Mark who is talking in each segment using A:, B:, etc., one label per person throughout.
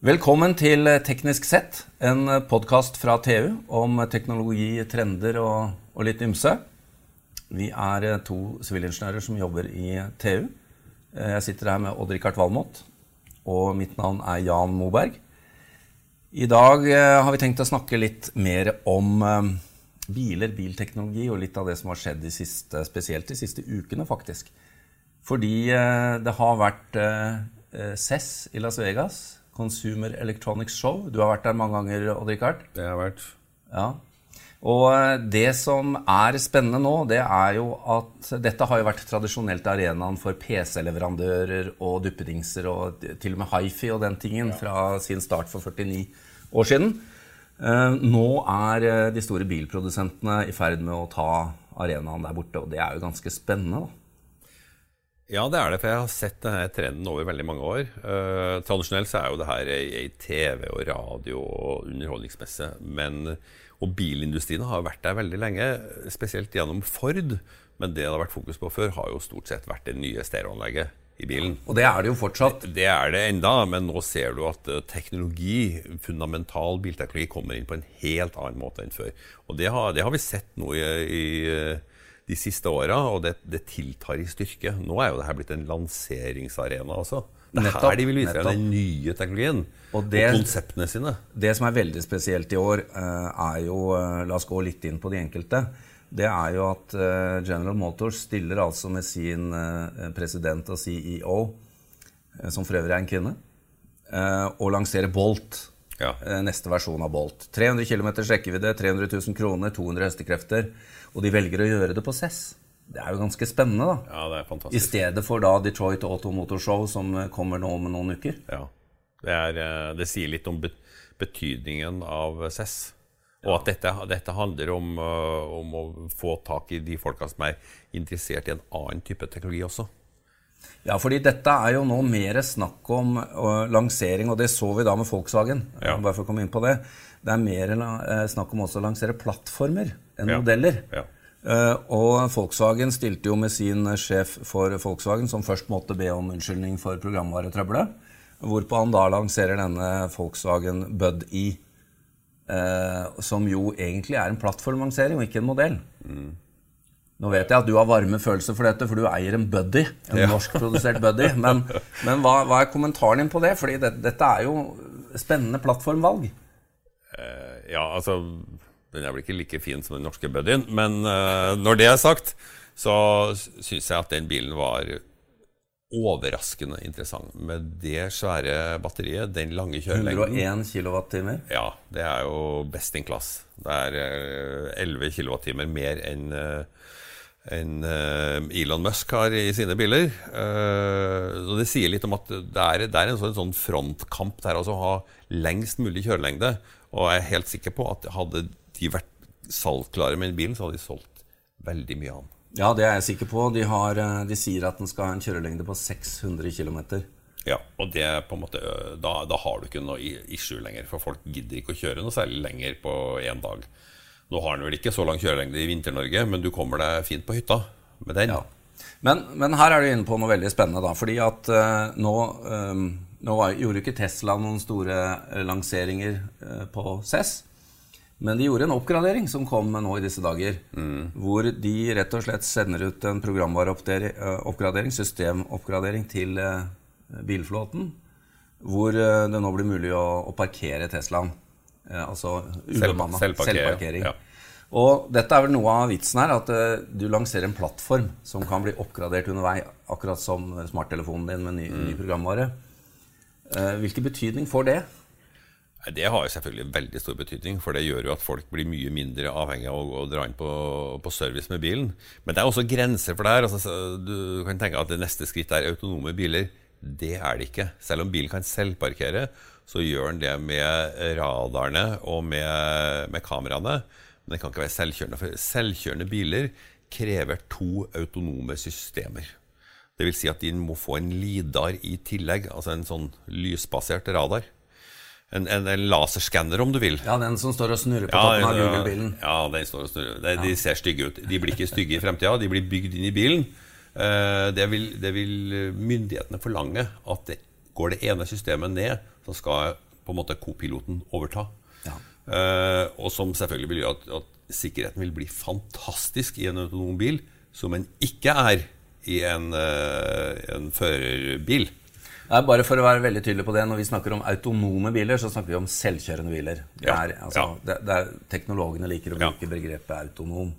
A: Velkommen til Teknisk sett, en podkast fra TU om teknologi, trender og, og, litt ymse. Vi er to sivilingeniører som jobber i TU. Jeg sitter her med Odd-Rikard Valmot, og mitt navn er Jan Moberg. I dag eh, har vi tenkt å snakke litt mer om eh, biler, bilteknologi og litt av det som har skjedd de siste, spesielt de siste ukene, faktisk. Fordi eh, det har vært CES i Las Vegas Consumer Electronics Show. Du har vært der mange ganger, Odd-Rikard?
B: Det har jeg vært.
A: Ja. Og eh, det som er spennende nå, det er jo at dette har jo vært tradisjonelt arenaen for PC-leverandører og duppedingser og til og med hifi og den tingen fra sin start for 49 år siden. Eh, nå er eh, de store bilprodusentene i ferd med å ta arenaen der borte, og det er jo ganske spennende. da.
B: Ja, det er det. For jeg har sett denne trenden over veldig mange år. Eh, tradisjonelt så er jo det her i TV og radio og underholdningsmesse. Men, og bilindustrien har vært der veldig lenge, spesielt gjennom Ford. Men det det har vært fokus på før, har jo stort sett vært det nye stereoanlegget i bilen.
A: Og det er det jo fortsatt.
B: Det, det er det enda, men nå ser du at eh, teknologi, fundamental bilteknologi kommer inn på en helt annen måte enn før. Og det har, det har vi sett nå i, i de siste åra, og det, det, tiltar i styrke. Nå er jo det her blitt en lanseringsarena også. Det er her de vil vise frem den nye teknologien og, det, og, konseptene sine.
A: Det som er veldig spesielt i år, eh, er jo eh, La oss gå litt inn på de enkelte. Det er jo at eh, General Motors stiller altså med sin president og CEO, som for øvrig er en kvinne, og lanserer Bolt. Ja. Neste versjon av Bolt. 300 km rekkevidde, 300 000 kroner, 200 hestekrefter. Og de velger å gjøre det på CESS. Det er jo ganske spennende, da.
B: Ja, det er fantastisk.
A: I stedet for da Detroit Auto Motor Show, som kommer nå om noen uker.
B: Ja. Det, er, eh, det sier litt om betydningen av CESS. Og at dette, dette handler om, eh, om, å få tak i de folka som er interessert i en annen type teknologi også.
A: Ja, fordi dette er jo nå mer snakk om uh, lansering, og det så vi da med Volkswagen. Ja. Bare for å komme inn på det. Det er mer uh, snakk om også å lansere plattformer enn ja. modeller. Ja. Uh, og Volkswagen stilte jo med sin sjef for Volkswagen, som først måtte be om unnskyldning for programvaretrøbbelet. Hvorpå han da lanserer denne Volkswagen Bud E, uh, som jo egentlig er en plattformlansering og ikke en modell. Mm. Nå vet jeg at du har varme følelser for dette, for du eier en Buddy. En ja. norskprodusert Buddy. Men, men hva, hva, er kommentaren din på det? Fordi det, dette er jo spennende plattformvalg.
B: Uh, ja, altså den er vel ikke like fin som den norske Buddyen, men uh, når det er sagt, så syns jeg at den bilen var overraskende interessant. Med det svære batteriet, den lange kjørelengden
A: 101 kWt?
B: Ja, det er jo best in class. Det er uh, 11 kWt mer enn enn Elon Musk har i sine biler. så Det sier litt om at det er, det er en sånn, sånn frontkamp der, altså å ha lengst mulig kjørelengde. Og jeg er helt sikker på at hadde de vært salgklare med en bilen, så hadde de solgt veldig mye av den.
A: Ja, det er jeg sikker på. De, har, eh, de sier at den skal ha en kjørelengde på 600 km.
B: Ja, og det på en måte, da, da har du ikke noe issue lenger, for folk gidder ikke å kjøre noe særlig lenger på én dag. Nå har den vel ikke så lang kjørelengde i Vinter-Norge, men du kommer deg fint på hytta med den. Ja.
A: Men, men, her er du inne på noe veldig spennende, da. Fordi at uh, nå, um, nå var, gjorde ikke Tesla noen store lanseringer uh, på CES. Men de gjorde en oppgradering som kom nå i disse dager. Mm. Hvor de rett og slett sender ut en programvareoppgradering, systemoppgradering, til uh, bilflåten. Hvor det nå blir mulig å, å parkere Teslaen. Uh, altså ubemanna selvparkering. Ja. Og dette er vel noe av vitsen her, at du lanserer en plattform som kan bli oppgradert undervei, akkurat som smarttelefonen din med ny, mm. ny programvare. hvilken betydning får det?
B: Det har jo selvfølgelig veldig stor betydning, for det gjør jo at folk blir mye mindre avhengig av å, dra inn på, på, service med bilen. Men det er også grenser for det her. Altså, du kan tenke at det neste skritt er autonome biler. Det er det ikke. Selv om bilen kan selvparkere, så gjør den det med radarene og med, med kameraene. Men det kan ikke være selvkjørende. For selvkjørende biler krever to autonome systemer. Det vil si at de må få en lidar i tillegg, altså en sånn lysbasert radar en, en, en laserskanner, om du vil.
A: Ja, Den som står og snurrer på ja, toppen av Google-bilen.
B: Ja, den står og snurrer. De, ja. de, ser stygge ut. De blir ikke stygge i fremtida, de blir bygd inn i bilen. Eh, det vil, det vil myndighetene forlange at det går det ene systemet ned, så skal på en måte kopiloten overta. Ja. Eh, og som selvfølgelig vil gjøre at, at, sikkerheten vil bli fantastisk i en autonom bil, som en ikke er i en, eh, en førerbil.
A: Nei, bare for å være veldig tydelig på det, Når vi snakker om autonome biler, så snakker vi om selvkjørende biler. Det er, altså, det, det er, teknologene liker å bruke ja. begrepet autonom.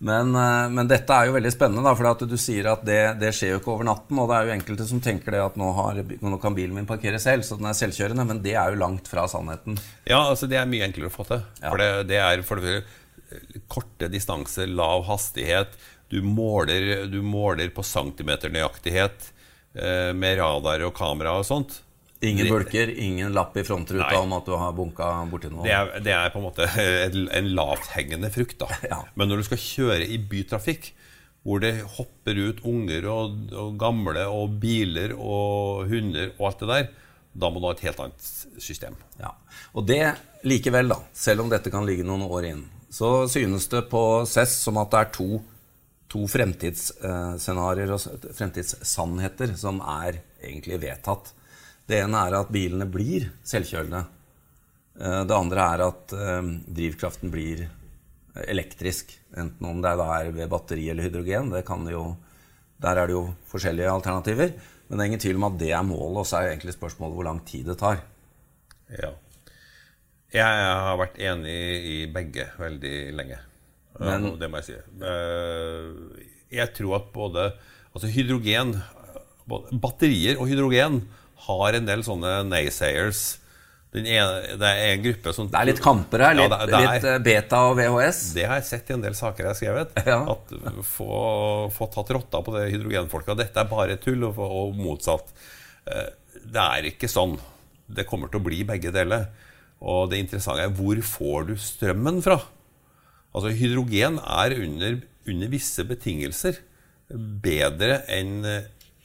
A: Men, eh, men, dette er jo veldig spennende, for du sier at det, det, skjer jo ikke over natten. Og det er jo enkelte som tenker det at nå, har, nå, kan bilen min parkere selv, så den er selvkjørende. Men det er jo langt fra sannheten.
B: Ja, altså det er mye enklere å få til. Ja. For det, det, er for det korte distanser, lav hastighet. Du måler, du måler på centimeternøyaktighet eh, med radar og kamera og sånt.
A: Ingen bulker, ingen lapp i frontruta om at du har bunka borti noe?
B: Det er, det er, på en måte en lavthengende frukt. da. Ja. Men når du skal kjøre i bytrafikk, hvor det hopper ut unger og, og, gamle og biler og hunder og alt det der, da må du ha et helt annet system.
A: Ja. Og det likevel, da, selv om dette kan ligge noen år inn, så synes det på CESS som at det er to, to fremtidsscenarioer og fremtidssannheter som er egentlig vedtatt. Det ene er at bilene blir selvkjølende. Eh, det andre er at eh, drivkraften blir elektrisk. Enten om det er ved batteri eller hydrogen. Jo, der er det jo forskjellige alternativer. Men det er ingen tvil om at det er målet, og så er egentlig spørsmålet hvor lang tid det tar.
B: Ja. Jeg har vært enig i begge veldig lenge. Men, det må jeg si. Eh, jeg tror at både altså hydrogen Batterier og hydrogen har en del sånne naysayers. Ene, det er en gruppe som
A: Det er litt kamper her? Litt, ja, det, det litt er, beta og VHS?
B: Det har jeg sett i en del saker jeg har skrevet. Ja. At få, få, tatt rotta på det hydrogenfolka. Dette er bare tull, og, og, motsatt. Eh, det er ikke sånn. Det kommer til å bli begge deler. Og det interessante er hvor får du strømmen fra? Altså Hydrogen er under, under visse betingelser bedre enn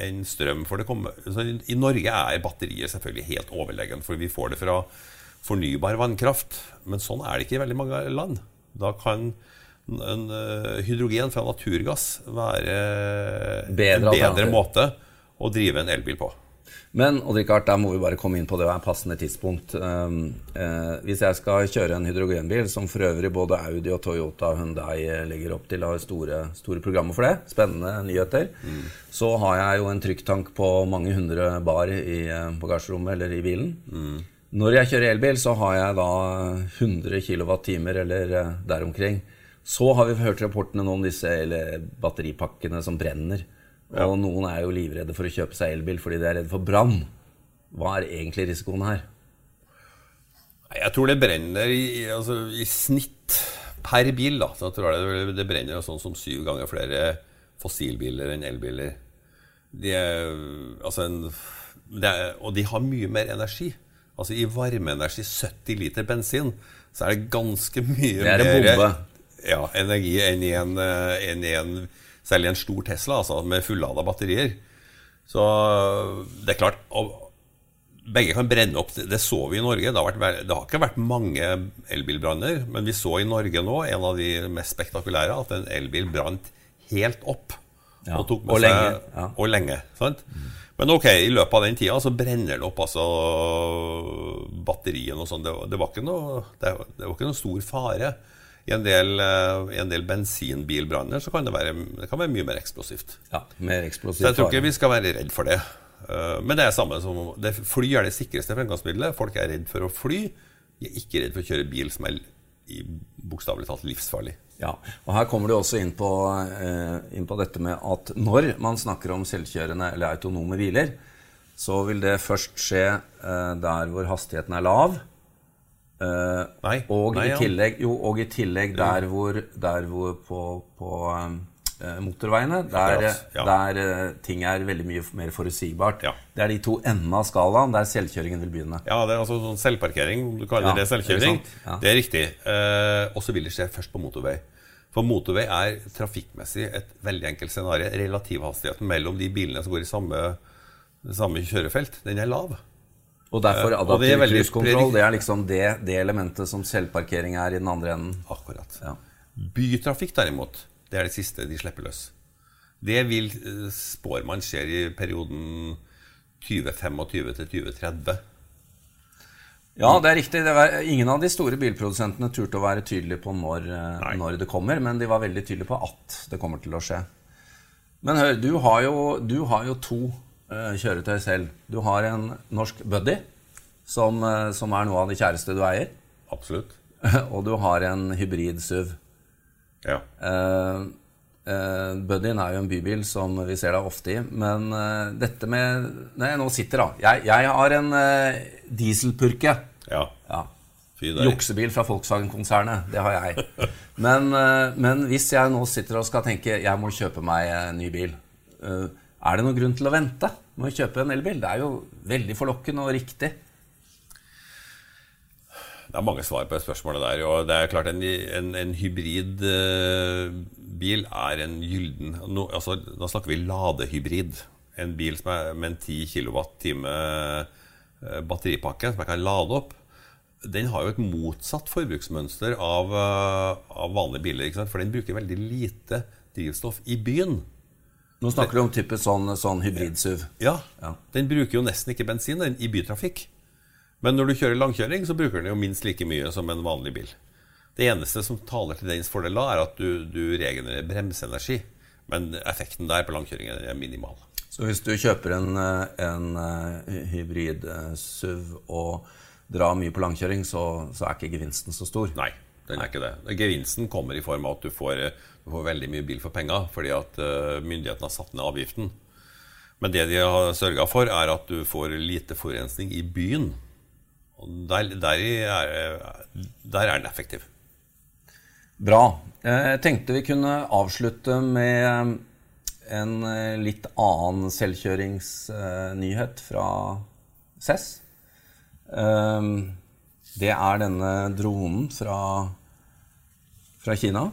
B: enn strøm. For det kommer, I Norge er batterier selvfølgelig helt overlegen, for vi får det fra fornybar vannkraft. Men sånn er det ikke i veldig mange land. Da kan en, uh, hydrogen fra naturgass være bedre, en bedre måte å drive en elbil på.
A: Men Richard, der må vi bare komme inn på det og er passende tidspunkt. Um, eh, hvis jeg skal kjøre en hydrogenbil, som for øvrig både Audi og Toyota og Hundai eh, legger opp til, har store, store programmer for det, spennende nyheter, mm. så har jeg jo en trykktank på mange hundre bar i eh, bagasjerommet eller i bilen. Mm. Når jeg kjører elbil, så har jeg da 100 kWt eller eh, der omkring. Så har vi hørt rapportene nå om disse batteripakkene som brenner. Ja. Og noen er jo livredde for å kjøpe seg elbil fordi de er redde for brann. Hva er egentlig risikoen her?
B: Jeg tror det brenner i, altså, i snitt per bil. Da, så tror det, det brenner sånn som syv ganger flere fossilbiler enn elbiler. De er, altså en, er, og de har mye mer energi. Altså I varmeenergi, 70 liter bensin, så er det ganske mye det mer ja, energi enn i en, eh, enn i en selv i en stor Tesla altså, med fullada batterier. Så det er klart Begge kan brenne opp. Det så vi i Norge. Det har, vært, det har ikke vært mange elbilbranner, men vi så i Norge nå, en av de mest spektakulære, at en elbil brant helt opp.
A: Ja, og, og, seg, lenge. Ja.
B: og lenge. Sant? Mm. Men ok, i løpet av den tida så brenner det opp altså batterien og sånn. Det, det, var ikke noe, det, det var ikke noe stor fare i en del, uh, del bensinbilbranner så kan det, være, det kan være mye mer eksplosivt.
A: Ja, mer eksplosivt
B: så jeg tror ikke vi skal være redd for det. Uh, men det er samme som det, Fly er det sikreste fremgangsmiddelet. Folk er redd for å fly. De er ikke redd for å kjøre bil som er bokstavelig talt livsfarlig.
A: Ja, og Her kommer du også inn på, uh, inn på dette med at når man snakker om selvkjørende eller autonome biler, så vil det først skje der hvor hastigheten er lav Uh, nei, og, nei, i tillegg, jo, og i tillegg der hvor, der hvor på, på uh, motorveiene, der, ja. der uh, ting er veldig mye mer forutsigbart. Ja. Det er de to endene av skalaen der selvkjøringen vil begynne.
B: Ja, det er altså sånn selvparkering, om du kaller ja, det selvkjøring. Det er, det er riktig. og så vil det skje først på motorvei. For motorvei er trafikkmessig et veldig enkelt scenario. Relativhastigheten mellom de bilene som går i samme, samme kjørefelt, den er lav.
A: Og derfor adaptiv uh, cruisekontroll det er liksom det, det, elementet som selvparkering er i den andre enden.
B: Akkurat. Ja. Bytrafikk, derimot, det er det siste de slipper løs. Det vil uh, spår man skjer i perioden 2025 til 2030.
A: Ja, det er riktig. Det var, ingen av de store bilprodusentene turte å være tydelige på når, eh, når, det kommer, men de var veldig tydelige på at det kommer til å skje. Men hør, du har jo, du har jo to kjøretøy selv. Du har en norsk Buddy, som, uh, som, er noe av det kjæreste du eier.
B: Absolutt.
A: og du har en hybrid SUV.
B: Ja. Uh,
A: Uh, Buddyen er jo en bybil som vi ser deg ofte i. Men uh, dette med Når jeg nå sitter, da Jeg, jeg har en uh, dieselpurke.
B: Ja.
A: ja. Juksebil fra Volkswagen-konsernet. Det har jeg. men, men, hvis jeg nå sitter og skal tenke jeg må kjøpe meg en ny bil, er det noen grunn til å vente med å kjøpe en elbil? Det er jo veldig forlokkende og riktig.
B: Det er mange svar på det spørsmålet der. Og det er klart en, en, en hybridbil eh, er en gylden nå, altså, nå snakker vi ladehybrid. En bil som er med en 10 kWt eh, batteripakke som jeg kan lade opp. Den har jo et motsatt forbruksmønster av, eh, av vanlige biler. For den bruker veldig lite drivstoff i byen.
A: Nå snakker du om type sånn, sånn hybrid-SUV.
B: Ja, ja. Den bruker jo nesten ikke bensin den, i bytrafikk. Men når du kjører langkjøring, så bruker den jo minst like mye som en vanlig bil. Det eneste som taler til dens fordel da, er at du, du regenererer bremseenergi. Men effekten der på langkjøringen er minimal.
A: Så hvis du kjøper en, en uh, hybrid uh, SUV og drar mye på langkjøring, så, så, er ikke gevinsten så stor?
B: Nei, den er ikke det. Gevinsten kommer i form av at du får, du får veldig mye bil for penga, fordi at uh, myndighetene har satt ned avgiften. Men det de har sørga for, er at du får lite forurensning i byen. Og der, der, er, der er den effektiv.
A: Bra. Jeg tenkte vi kunne avslutte med en eh, litt annen selvkjøringsnyhet fra. Ehm, det er denne dronen fra, fra Kina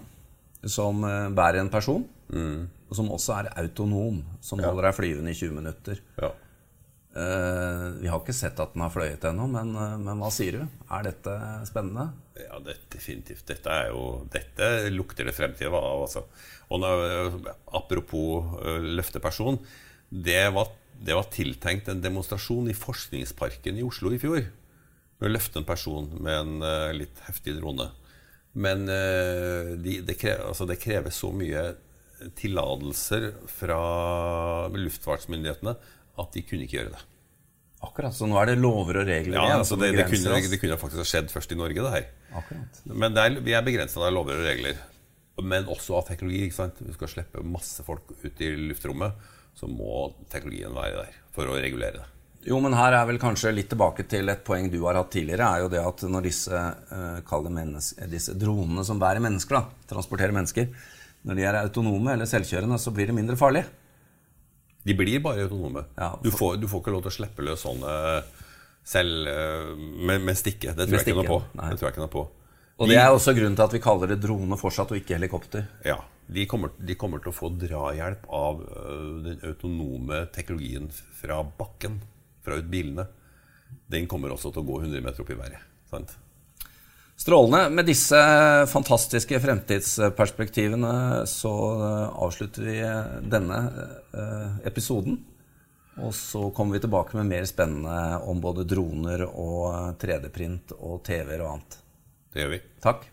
A: som eh, bærer en person. Mm. Og som også er autonom, som ja. holder deg flyvende i 20 minutter. Ja. Uh, vi har ikke sett at den har fløyet ennå, men, uh, men, hva sier du? Er dette spennende?
B: Ja, det, definitivt. Dette, er jo, dette lukter det fremtid av. Altså. Og når, uh, apropos løfteperson. Det var, det var, tiltenkt en demonstrasjon i Forskningsparken i Oslo i fjor. Med å løfte en person med en litt heftig drone. Men de, det, krever, altså det krever så mye tillatelser fra luftfartsmyndighetene at de kunne ikke gjøre det.
A: Akkurat, Så nå er det lover og regler
B: ja, igjen? Altså det, det, kunne, det, kunne, faktisk ha skjedd først i Norge, det her. Akkurat. Men er, vi er begrensa av lover og regler. Men også av teknologi. ikke sant? Vi skal slippe masse folk ut i luftrommet. Så må teknologien være der for å regulere det.
A: Jo, men her er vel kanskje litt tilbake til et poeng du har hatt tidligere. er jo det at Når disse, uh, disse dronene som bærer mennesker, da, transporterer mennesker, når de er autonome eller selvkjørende, så blir det mindre farlig.
B: De blir bare autonome. Ja, for... du, får, du, får, ikke lov til å slippe løs sånne selv eh, med, med stikke. Det tror, jeg ikke noe på. det tror jeg ikke noe på.
A: Og Det er også grunnen til at vi kaller det drone fortsatt, og ikke helikopter.
B: Ja, De kommer, de kommer til å få drahjelp av uh, den autonome teknologien fra bakken, ut bilene. Den kommer også til å gå 100 meter opp i været. sant?
A: Strålende. Med disse fantastiske fremtidsperspektivene så eh, avslutter vi denne eh, episoden. Og så kommer vi tilbake med mer spennende om både droner og 3D-print og TV-er og annet.
B: Det gjør vi.
A: Takk.